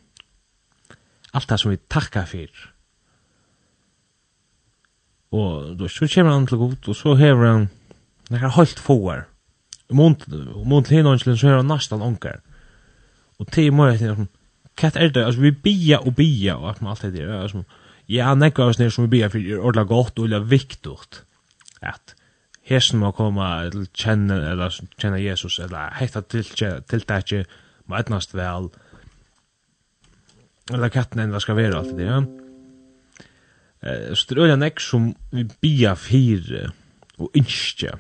Alt det som vi takkar for. Og då, så kommer han til god, og så hever han nekka holdt fåar. Mont til hinånslen så hever han nastan onkar. Og det er mye ting, katt er det, altså vi bia og bia og alt alt det der, altså, ja, nekka oss nere som vi bia for er ordla godt og ordla viktigt at hesen må koma til kjenne, eller kjenne Jesus, eller hetta til, til, til, til, til, må etnast vel, eller katten enn skal være alt det, ja. Eh, så det er øyla nek som vi bia fire og innskje.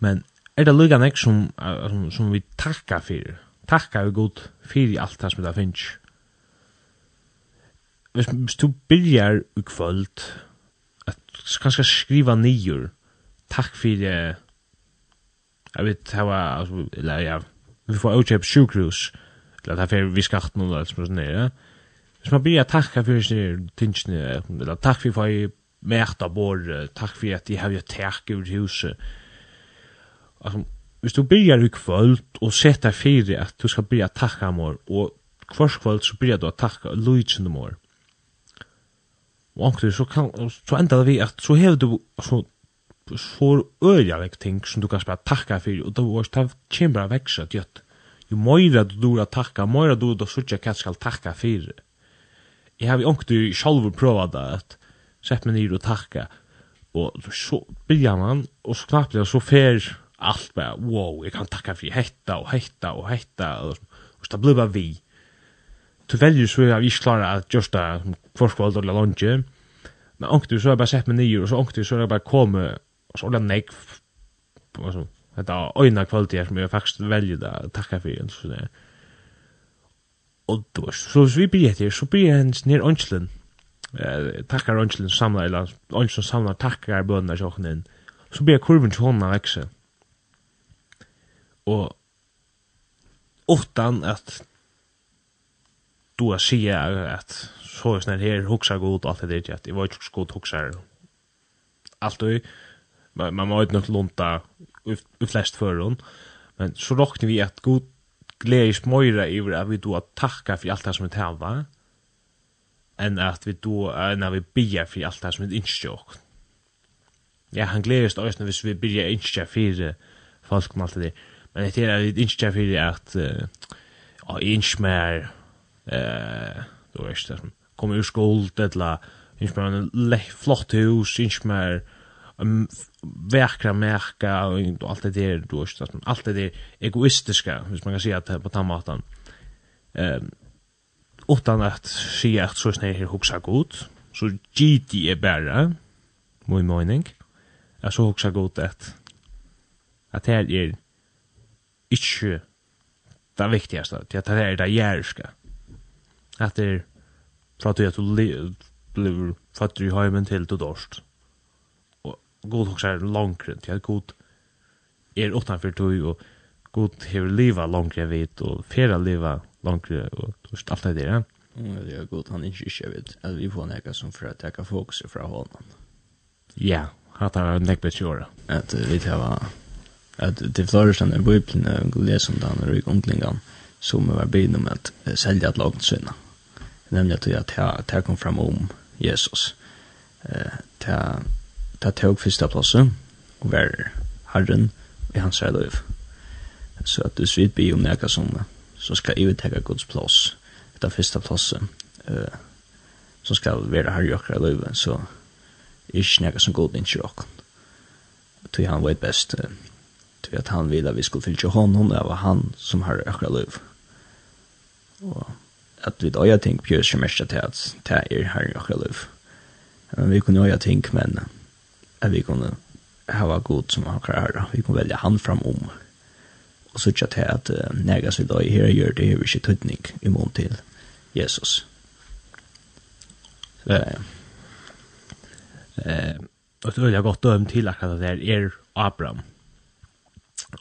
Men er det lukka nek som, som, som vi takka fire? Takka vi god fire i alt det som det finnes. Hvis, hvis du byrjar i kvöld, at kanskje skriva nyer, takk fyrir, jeg vet, hva, eller ja, vi får utkjøp sjukhus, eller det er fyrir vi skatt og eller sånn nere. Hvis man blir takka for sin tingene, eller takk for jeg mært av bor, takk for at jeg har jo takk over huset. Altså, hvis du byrjar i kvöld og setter fyrir at du skal byrja takka mor, og kvars kvöld så byrjar du at takka lujtsen mor. Og anker så, kan, så enda det vi at så hever du så får øyja vekk ting som du kan spela takka fyrir, og det var det kjem bara veksa. Jo møyra du dur a takka, møyra du dur a sutja hva skal takka fyrir. Jeg har jo ångt du sjalv prøva det, at sett meg nir og takka, og så byrja man, og så knappt så fer alt bare, wow, jeg kan takka fyrir hetta og hetta og hetta, og så blir bare vi. Du velger så jeg ikke klarer at just det, kvarskvald eller lunge, men ångt så har jeg bare sett meg nir, og så ångt så har jeg bare kommet så ordentlig nekv, altså, dette øyne kvaliteter som jeg faktisk velger det, takka for en sånn det. Og då, så hvis vi blir etter, så blir jeg hans nir ønskelen, eh, takkar ønskelen samla, eller ønskelen samla takkar bønner sjåkene inn, så blir kurven til hånda vekse. Og utan at du har sige at så er sånn her, hoksa god, alt det der, at jeg var ikke så god hoksa, alt det, man, man må nok lunta i flest förrun. Men så råknar vi att god glädjes mojra över att vi då tackar för allt det som vi tävlar än att vi då när vi ber för allt det som vi inte gör. Ja, han glädjes oss när vi ber inte för folk och allt det Men det är inte inte för att ja, inte mer eh då är det som kommer ur skuld eller inte mer flott hus, inte mer um, verkra märka och allt det där du vet att allt det der egoistiska hvis man kan säga att på tamatan ehm utan att se att så snär här huxa gott så GT är bara min mening så huxa gott att att här är inte det viktigaste att det är det järska. Att det är för att du blir fattig i heimen till du dorst god huxar långre till att god er utanför tog og god hever liva långre vit og fera liva långre og allt det där. Mm, det er god han ikki inte vet at vi får näka som fer at taka fokus frá honom. Ja, hata tar näck på sure. Att vi tar att det florishan i Bibeln er läser om den och omkringan som var bidna selja at sälja ett lag at Nämligen att det kom fram om Jesus. Eh, ta tog fyrsta plåse, og var herren i hans her liv. Så at du svit blir om nega som, så skal jeg tega Guds plås, etter fyrsta plåse, uh, som skal være herre i okra liv så er ikke nega som god ikke okra. Tog han vet best, uh, tog at han ville at vi skulle fylltja honom, det var han som har i okra løyv. Og at vi da jeg tenk, Bjørs, som er til at det er herre i okra liv. Men vi kunne jo ha ting, men at vi kunne hava god som han kan herre. Vi kunne velja han fram om. Og så tja til at uh, negas vi da i her gjør det her vi ikke tøytning i mån til Jesus. Så, eh, och det vil jeg godt till til akkurat det her er Abraham.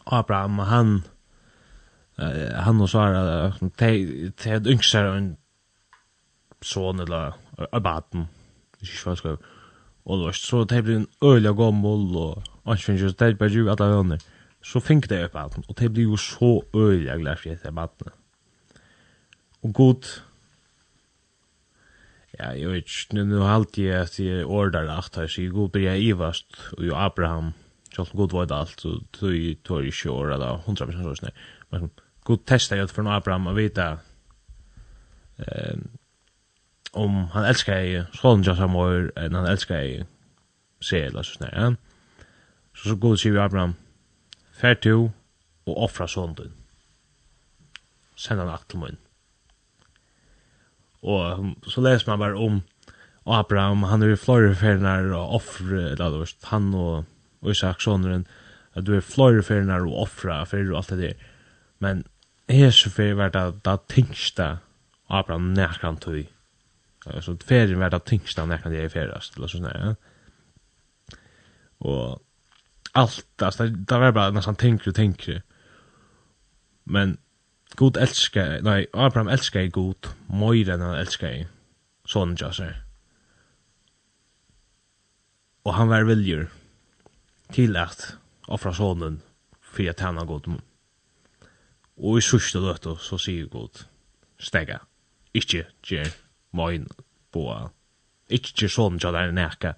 Abraham, han eh, han och Sara, de de yngst en son eller arbeid, ikke hva jeg skal Og det var så det ble en øyla gommel, og anskjønner, det ble jo alle hønner. Så fink det opp alt, og det ble jo så øyla glad for etter maten. Og god, ja, jeg vet ikke, nå har alltid jeg sier her, så jeg god blir jeg ivast, og jo Abraham, selv om god var det alt, så tog jeg tog jeg ikke året da, hundra prosent sånn, men god testa jeg for Abraham og vita, eh, om han elskar jeg sånn ja samår enn han elskar jeg seg eller sånn. Ja? Så så god sier vi Abraham, fær to og offra sånn din. Send han akt til munn. Og så leser man bare om Abraham, han er i floreferdnar og offre, eller han og Isak sonren, at du er floreferdnar og ofra for og alt det der. Men hessu fyrir var det da tingsta Abraham nekran tøy så ferien var det tyngst av nekna det er ferast, eller sånn her, ja. Og allt, altså, det, det var bara nästan tänkre och tänkre. Men god älskar, nej, Abraham älskar i god, mojren han älskar i, sån jasser. Och han var viljur till att offra sonen för att han har gått. Och i sørste løtta så sier god, stega, ikkje gjer Moin boa. Ikke sånn ja der nekka.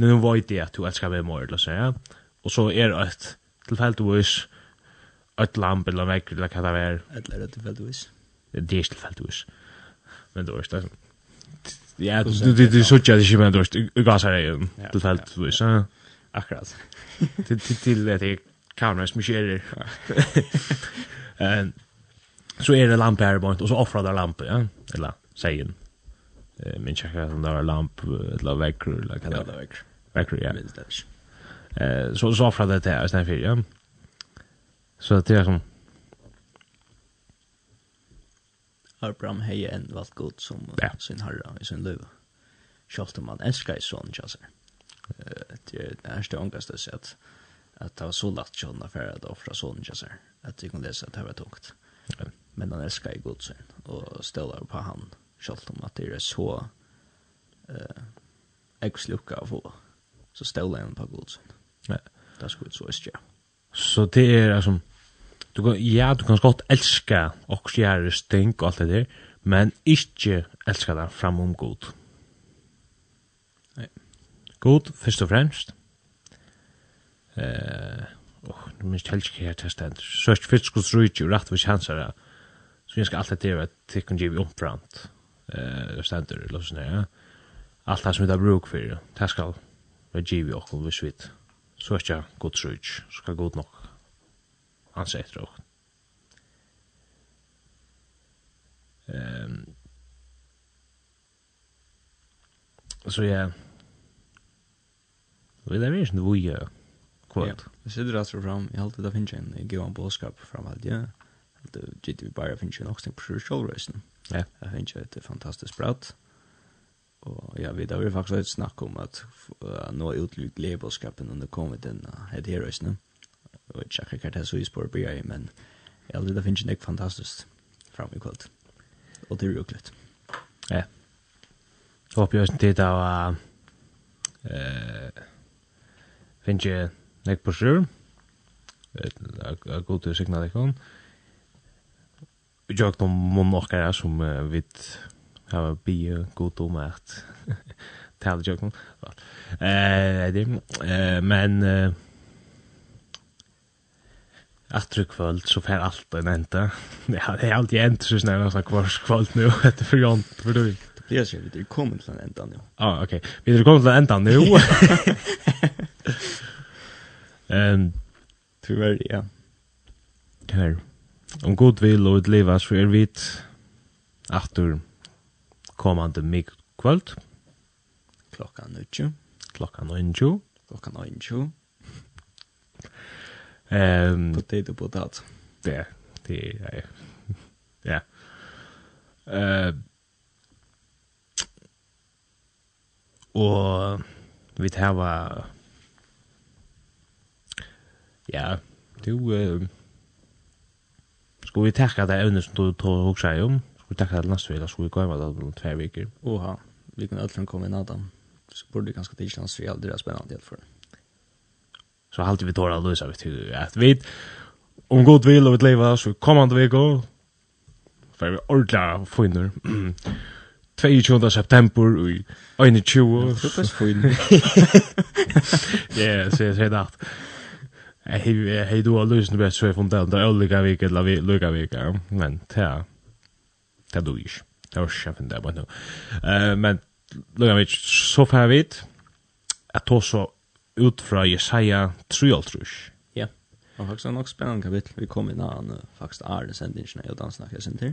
Nu vet jeg at du elskar meg mer, la seg, ja. Og så er det et tilfeldigvis et lamp eller vekk, eller hva det er. Eller et tilfeldigvis. Det er tilfeldigvis. Men du er ikke. Ja, du du du så jag det men du då du det till fält du så. Akkurat. Till till till det kameran som kör. Eh så är det lamp här bort och så offrar där lamp ja. Eller sägen eh men checka om där lamp eller väcker eller kan det väcker. Väcker ja. Minst det. Eh så så från det där sen för ja. Så det är som Abraham heje en vart god som sin herre i sin löv. Schaft man älskar son Joseph. Eh det är det ångaste sätt att det var så lätt kjønna for at offra sånn ikke ser, at jeg kunne lese at det var tungt. Men han elsker i godsen, og støler på han, selv om at det er så eg ekslukka av henne, så stål en på godsen. Ja. Det skulle så ikke gjøre. Så det er altså, du kan, ja, du kan godt og oksjære stink og alt det der, men ikke elska det framom god. Nei. God, først og fremst. Eh, åh, nu minst helst ikke her til stendt. Sørt fyrst gods rujtju, rett hvis kjansere. Så jeg skal alltid det være tikkun givet omframt. Ja eh ständer eller så där. Allt det som vi har bruk för. Det ska vi ge vi också vi vid. Så att jag gott sjukt. Så ska gott nog. Han säger det också. Ehm Så ja. Vi där visst nu vi kvart. Det sitter alltså fram. Jag håller det finns en gåvan boskap framförallt, ja det gitt vi bara finns ju också på showresen. Ja. Jeg finns det et fantastiskt prat. Och jag vi da vil faktiskt litt snakke om att nå ut lik leverskapen under covid-19 här det resen. Och jag det er så ispår på jeg, men ja det finns ju näck fantastiskt fram i kveld. Och det är roligt. Ja. Så hoppas jeg også det var eh finns ju näck på sjön. Jag går till signalerar jag de monarkar som uh, vet har bi god om att tala jag kom. Eh det eh men eh Atru kvöld så får allt en änta. Ja, det är alltid änt så snälla så kvars kvöld nu efter för Jon för du. Det blir så vi är kommit till en ända nu. Ja, okej. Vi är kommit till en ända nu. Ehm tyvärr ja. Tyvärr om god vil og utlivas for er vit aftur kommande mig kvöld. Klokka 9. Klokka 9. Klokka 9. Ehm potato potato. Det det är ja. Eh och vi tar va Ja, du uh, Ska vi tacka det ämnet som du tog och säger om? Ska vi tacka det nästa vecka? Ska vi gå med det om två veckor? Oha, vi kan ödlan komma in Adam. Så borde det ganska tidigt hans real, det är spännande helt för det. Så alltid vi tårar att lösa vi till att vi om god vill och vi lever så kommande veckor för vi ordla finner. 22. september i 21. Det är bäst fin. Ja, så är det. Jeg har jo løsende best så jeg funnet at det er ulike vik eller lykka vik, men ta, ta du ikke. Det var ikke jeg finner det på nå. Men lykka vik, så får jeg vite at det også ut fra Jesaja 3,5. Ja, og faktisk er nok spennende kapittel. Vi kom inn an faktisk er det sendingen jeg dansen jeg sender.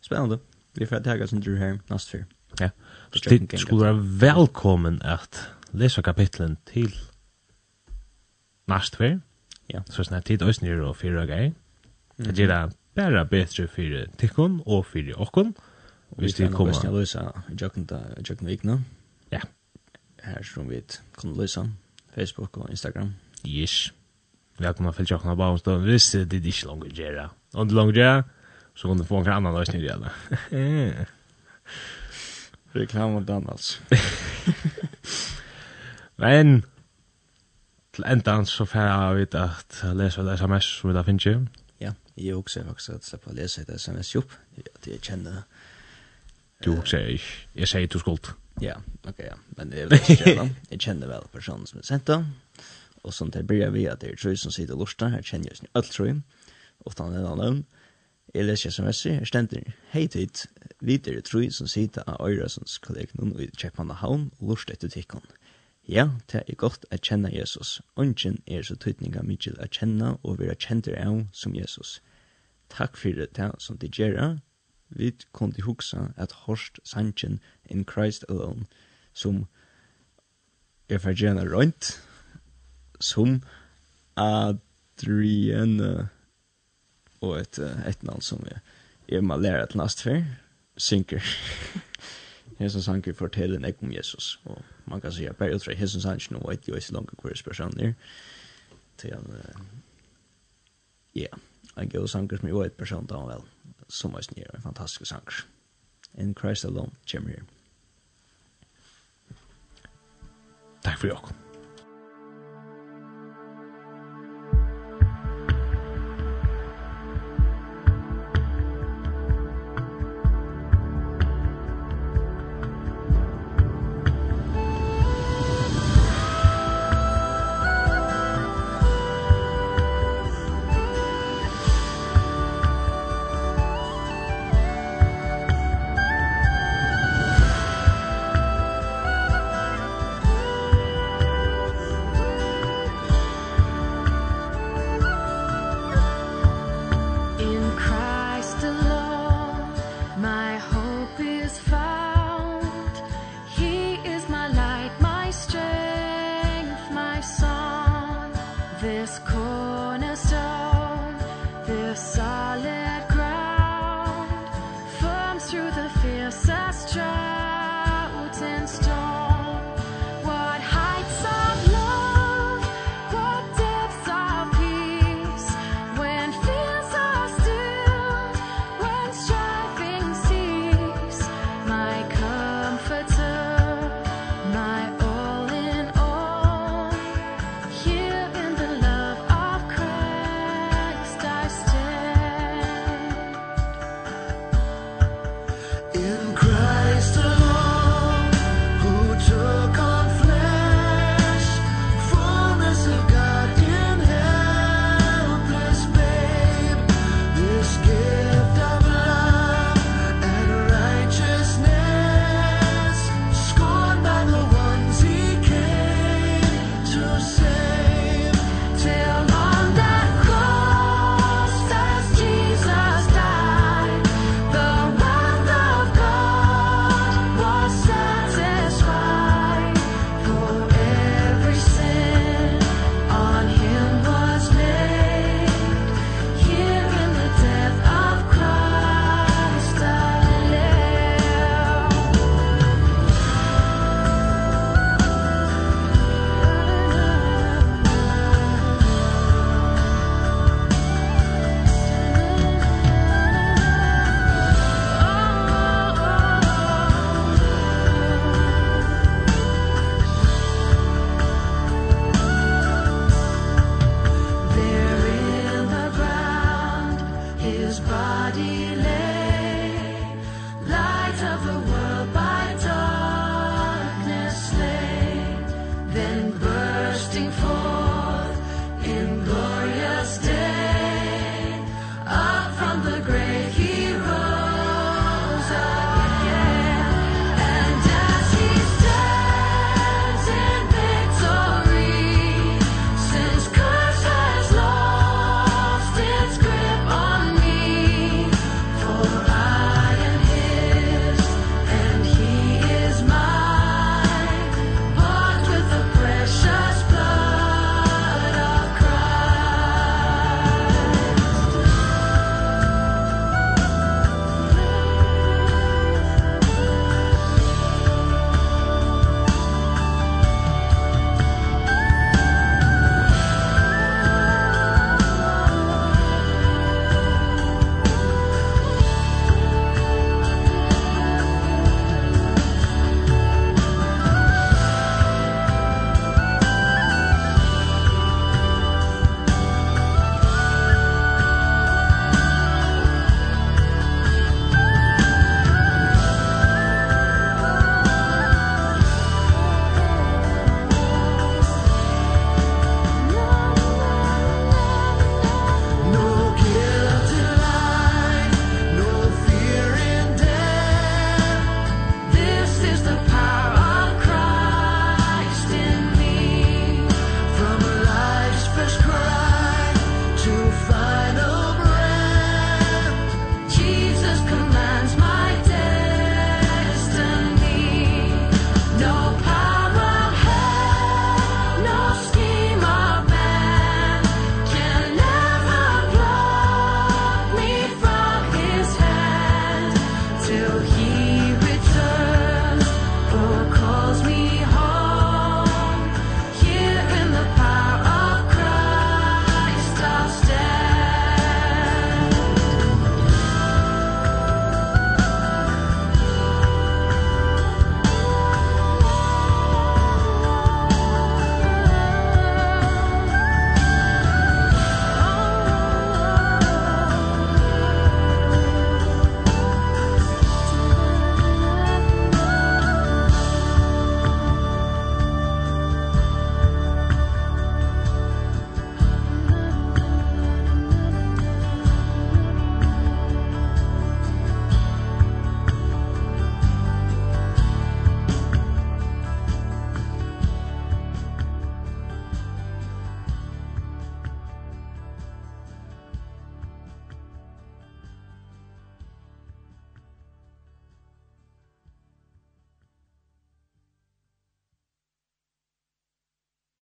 Spennende. Vi får ta tega sender her nast fyr. Ja, så det skulle være velkommen at lesa kapitlen til nast fyr. Ja, så snart tid oss nere og fyra gøy. Det gjør det bare bedre for tikkun og for okkun. Hvis de kommer... Vi kan løse jøkken vikna. Ja. Her som vi kan løse. Facebook og Instagram. Yes. Velkommen å følge jøkken av Baumstånd. Hvis det er ikke langt gjør det. Om det langer gjør så kan du få en annan løsning nere det. Reklam og dans, altså. Men til endan så får vi at lesa et sms som vi da finner. Ja, jeg også faktisk at slipper å lese et sms opp, at jeg kjenner... Du også, jeg, jeg sier du skuld. Ja, ok, ja, men det er vel ikke det, jeg kjenner vel personen som er sendt da, og sånn til bryr vi at det er tru som sitter og lorsta, her kjenner jeg sin alt trøy, utan en annen, jeg leser sms, her stender, hei tid, videre tru som sitter av øyresens kollegnum i Kjeppmanna havn, lorsta etter tikkene. Ja, det er godt å kjenne Jesus. Ungen er så tydninga mykje å kjenne og være kjenter av som Jesus. Takk for det som de gjør. Vi kom til huksa at Horst Sanchen in Christ alone som er forgjerne rønt som Adrienne og et, et navn som jeg, jeg må lære et last for synker hesen sanker forteller en om Jesus. Og man kan säga, bare ut fra hesen sanker, nå vet jo ikke langt hver spørsmål der. Til han, ja, en god sanker som jo er et person da han vel, som er snir, en fantastisk sanker. In Christ alone, kommer her. Takk for dere.